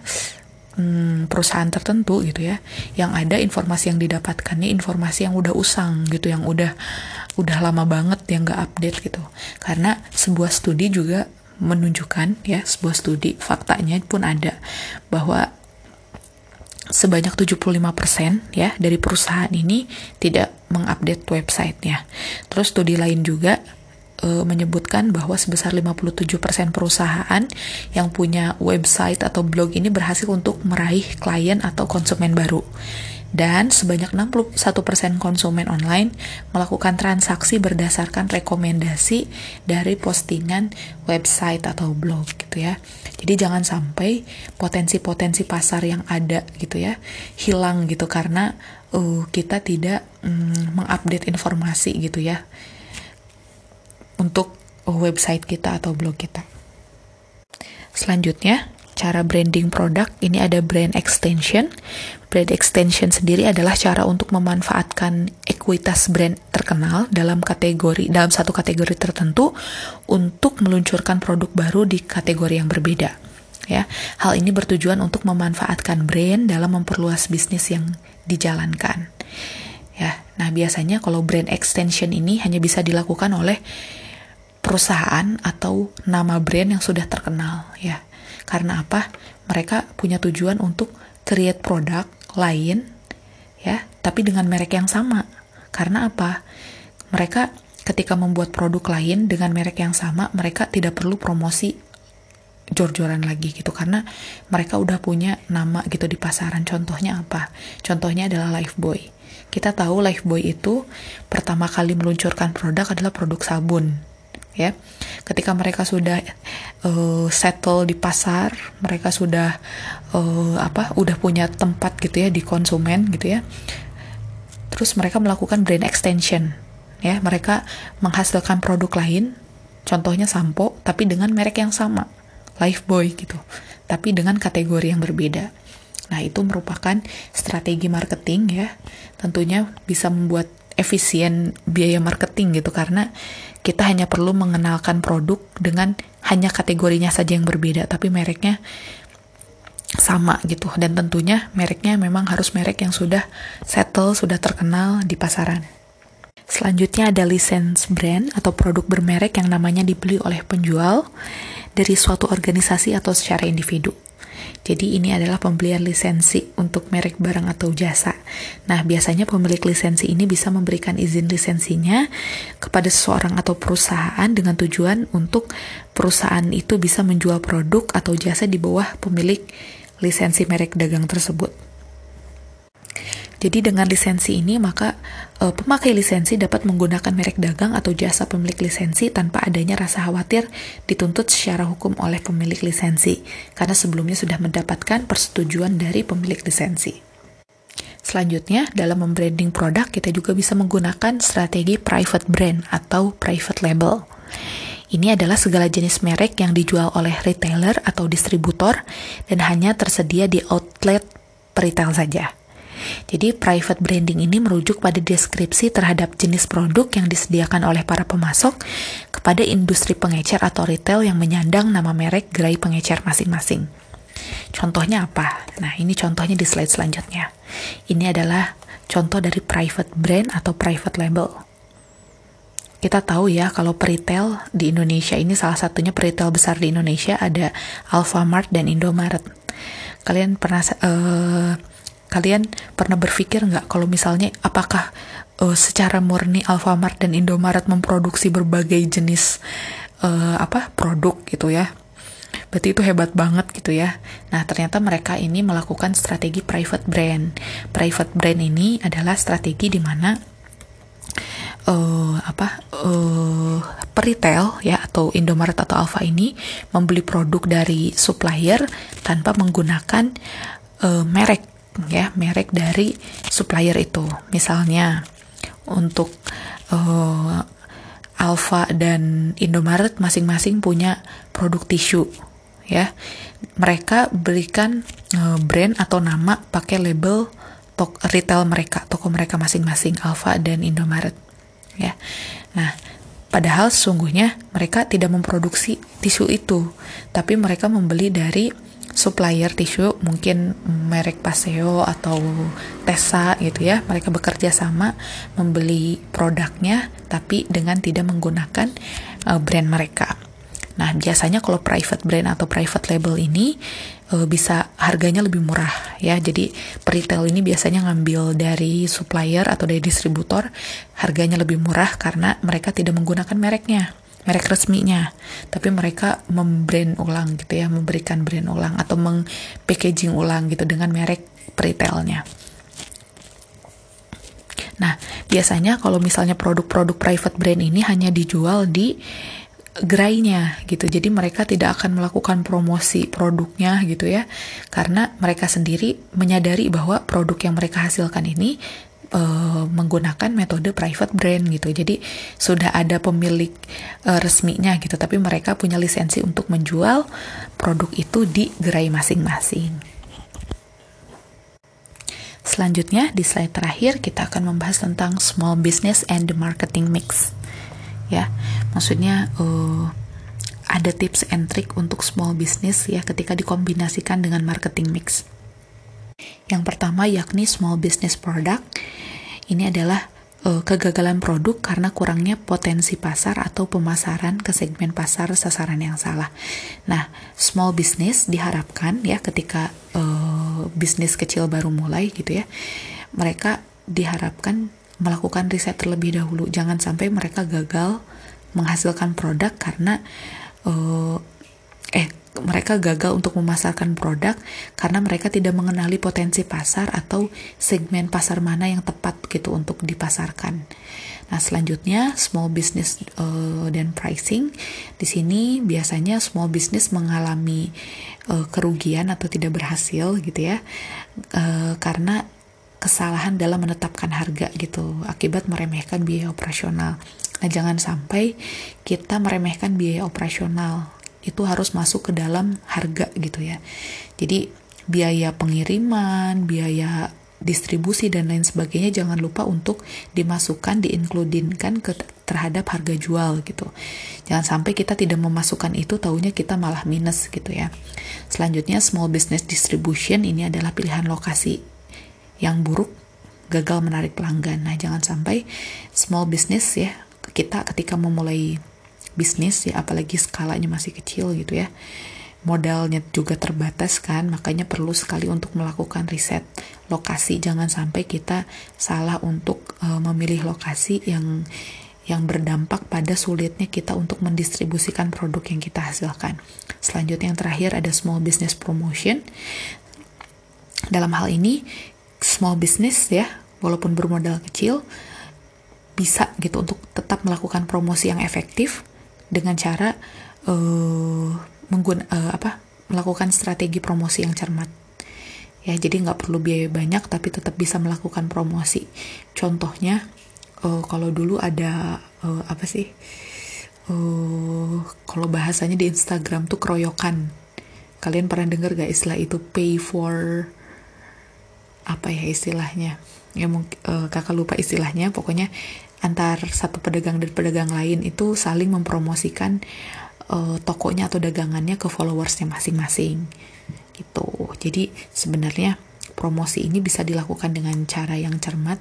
hmm, perusahaan tertentu gitu ya yang ada informasi yang didapatkannya informasi yang udah usang gitu yang udah udah lama banget yang gak update gitu karena sebuah studi juga menunjukkan ya sebuah studi faktanya pun ada bahwa sebanyak 75% ya dari perusahaan ini tidak mengupdate websitenya. Terus studi lain juga e, menyebutkan bahwa sebesar 57% perusahaan yang punya website atau blog ini berhasil untuk meraih klien atau konsumen baru. Dan sebanyak 61% konsumen online melakukan transaksi berdasarkan rekomendasi dari postingan website atau blog gitu ya. Jadi jangan sampai potensi-potensi pasar yang ada gitu ya hilang gitu karena uh, kita tidak um, mengupdate informasi gitu ya untuk website kita atau blog kita. Selanjutnya, cara branding produk ini ada brand extension. Brand extension sendiri adalah cara untuk memanfaatkan ekuitas brand terkenal dalam kategori dalam satu kategori tertentu untuk meluncurkan produk baru di kategori yang berbeda. Ya, hal ini bertujuan untuk memanfaatkan brand dalam memperluas bisnis yang dijalankan. Ya, nah biasanya kalau brand extension ini hanya bisa dilakukan oleh perusahaan atau nama brand yang sudah terkenal ya. Karena apa? Mereka punya tujuan untuk create produk lain ya, tapi dengan merek yang sama. Karena apa? Mereka ketika membuat produk lain dengan merek yang sama, mereka tidak perlu promosi jor-joran lagi gitu karena mereka udah punya nama gitu di pasaran. Contohnya apa? Contohnya adalah Lifebuoy. Kita tahu Lifebuoy itu pertama kali meluncurkan produk adalah produk sabun ya. Ketika mereka sudah uh, settle di pasar mereka sudah uh, apa udah punya tempat gitu ya di konsumen gitu ya. Terus mereka melakukan brand extension ya. Mereka menghasilkan produk lain contohnya sampo tapi dengan merek yang sama Lifebuoy gitu tapi dengan kategori yang berbeda. Nah, itu merupakan strategi marketing ya. Tentunya bisa membuat efisien biaya marketing gitu karena kita hanya perlu mengenalkan produk dengan hanya kategorinya saja yang berbeda tapi mereknya sama gitu dan tentunya mereknya memang harus merek yang sudah settle, sudah terkenal di pasaran. Selanjutnya ada license brand atau produk bermerek yang namanya dibeli oleh penjual dari suatu organisasi atau secara individu. Jadi ini adalah pembelian lisensi untuk merek barang atau jasa. Nah, biasanya pemilik lisensi ini bisa memberikan izin lisensinya kepada seseorang atau perusahaan dengan tujuan untuk perusahaan itu bisa menjual produk atau jasa di bawah pemilik lisensi merek dagang tersebut. Jadi dengan lisensi ini maka uh, pemakai lisensi dapat menggunakan merek dagang atau jasa pemilik lisensi tanpa adanya rasa khawatir dituntut secara hukum oleh pemilik lisensi karena sebelumnya sudah mendapatkan persetujuan dari pemilik lisensi. Selanjutnya, dalam membranding produk kita juga bisa menggunakan strategi private brand atau private label. Ini adalah segala jenis merek yang dijual oleh retailer atau distributor dan hanya tersedia di outlet retail saja. Jadi private branding ini merujuk pada deskripsi terhadap jenis produk yang disediakan oleh para pemasok kepada industri pengecer atau retail yang menyandang nama merek gerai pengecer masing-masing. Contohnya apa? Nah, ini contohnya di slide selanjutnya. Ini adalah contoh dari private brand atau private label. Kita tahu ya kalau peritel di Indonesia ini salah satunya peritel besar di Indonesia ada Alfamart dan Indomaret. Kalian pernah uh, Kalian pernah berpikir nggak kalau misalnya apakah uh, secara murni Alfamart dan Indomaret memproduksi berbagai jenis uh, apa produk gitu ya? Berarti itu hebat banget gitu ya. Nah, ternyata mereka ini melakukan strategi private brand. Private brand ini adalah strategi di mana uh, apa uh, peritel ya atau Indomaret atau Alfa ini membeli produk dari supplier tanpa menggunakan uh, merek ya merek dari supplier itu. Misalnya untuk uh, Alfa dan Indomaret masing-masing punya produk tisu ya. Mereka berikan uh, brand atau nama pakai label tok retail mereka, toko mereka masing-masing Alfa dan Indomaret ya. Nah, padahal sesungguhnya mereka tidak memproduksi tisu itu, tapi mereka membeli dari supplier tisu mungkin merek Paseo atau Tesa gitu ya mereka bekerja sama membeli produknya tapi dengan tidak menggunakan uh, brand mereka. Nah biasanya kalau private brand atau private label ini uh, bisa harganya lebih murah ya. Jadi retail ini biasanya ngambil dari supplier atau dari distributor harganya lebih murah karena mereka tidak menggunakan mereknya merek resminya, tapi mereka membrand ulang gitu ya, memberikan brand ulang atau mengpackaging ulang gitu dengan merek retailnya. Nah, biasanya kalau misalnya produk-produk private brand ini hanya dijual di gerainya gitu. Jadi mereka tidak akan melakukan promosi produknya gitu ya. Karena mereka sendiri menyadari bahwa produk yang mereka hasilkan ini uh, menggunakan metode private brand gitu. Jadi sudah ada pemilik uh, resminya gitu, tapi mereka punya lisensi untuk menjual produk itu di gerai masing-masing. Selanjutnya di slide terakhir kita akan membahas tentang small business and the marketing mix. Ya, maksudnya uh, ada tips and trick untuk small business ya ketika dikombinasikan dengan marketing mix. Yang pertama yakni small business product. Ini adalah uh, kegagalan produk karena kurangnya potensi pasar atau pemasaran ke segmen pasar sasaran yang salah. Nah, small business diharapkan ya ketika uh, bisnis kecil baru mulai gitu ya, mereka diharapkan melakukan riset terlebih dahulu. Jangan sampai mereka gagal menghasilkan produk karena uh, eh mereka gagal untuk memasarkan produk karena mereka tidak mengenali potensi pasar atau segmen pasar mana yang tepat gitu untuk dipasarkan. Nah, selanjutnya small business uh, dan pricing. Di sini biasanya small business mengalami uh, kerugian atau tidak berhasil gitu ya. Uh, karena kesalahan dalam menetapkan harga gitu akibat meremehkan biaya operasional. Nah, jangan sampai kita meremehkan biaya operasional itu harus masuk ke dalam harga gitu ya. Jadi biaya pengiriman, biaya distribusi dan lain sebagainya jangan lupa untuk dimasukkan diinkludinkan ke terhadap harga jual gitu. Jangan sampai kita tidak memasukkan itu tahunya kita malah minus gitu ya. Selanjutnya small business distribution ini adalah pilihan lokasi yang buruk gagal menarik pelanggan. Nah, jangan sampai small business ya kita ketika memulai bisnis ya apalagi skalanya masih kecil gitu ya modalnya juga terbatas kan makanya perlu sekali untuk melakukan riset lokasi jangan sampai kita salah untuk uh, memilih lokasi yang yang berdampak pada sulitnya kita untuk mendistribusikan produk yang kita hasilkan. Selanjutnya yang terakhir ada small business promotion. Dalam hal ini small business ya, walaupun bermodal kecil bisa gitu untuk tetap melakukan promosi yang efektif dengan cara uh, menggun uh, apa melakukan strategi promosi yang cermat. Ya jadi nggak perlu biaya banyak tapi tetap bisa melakukan promosi. Contohnya uh, kalau dulu ada uh, apa sih uh, kalau bahasanya di Instagram tuh keroyokan. Kalian pernah dengar gak istilah itu? Pay for apa ya istilahnya? Ya mungkin uh, kakak lupa istilahnya. Pokoknya antar satu pedagang dan pedagang lain itu saling mempromosikan uh, tokonya atau dagangannya ke followersnya masing-masing gitu. Jadi sebenarnya promosi ini bisa dilakukan dengan cara yang cermat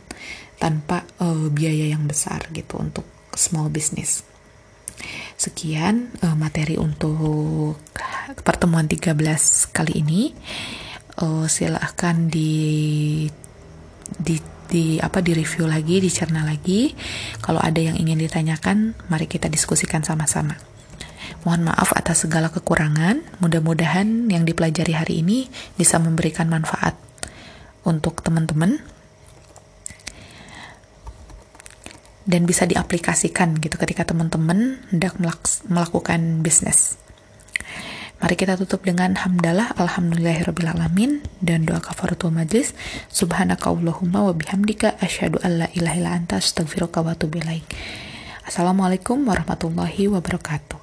tanpa uh, biaya yang besar gitu untuk small business. Sekian uh, materi untuk pertemuan 13 kali ini. Uh, silahkan di di di apa di review lagi, dicerna lagi. Kalau ada yang ingin ditanyakan, mari kita diskusikan sama-sama. Mohon maaf atas segala kekurangan. Mudah-mudahan yang dipelajari hari ini bisa memberikan manfaat untuk teman-teman dan bisa diaplikasikan gitu ketika teman-teman hendak melakukan bisnis. Mari kita tutup dengan hamdalah alhamdulillahirabbil dan doa kafaratul majlis subhanakallahumma wa bihamdika asyhadu an la ilaha illa anta astaghfiruka wa atubu Assalamualaikum warahmatullahi wabarakatuh.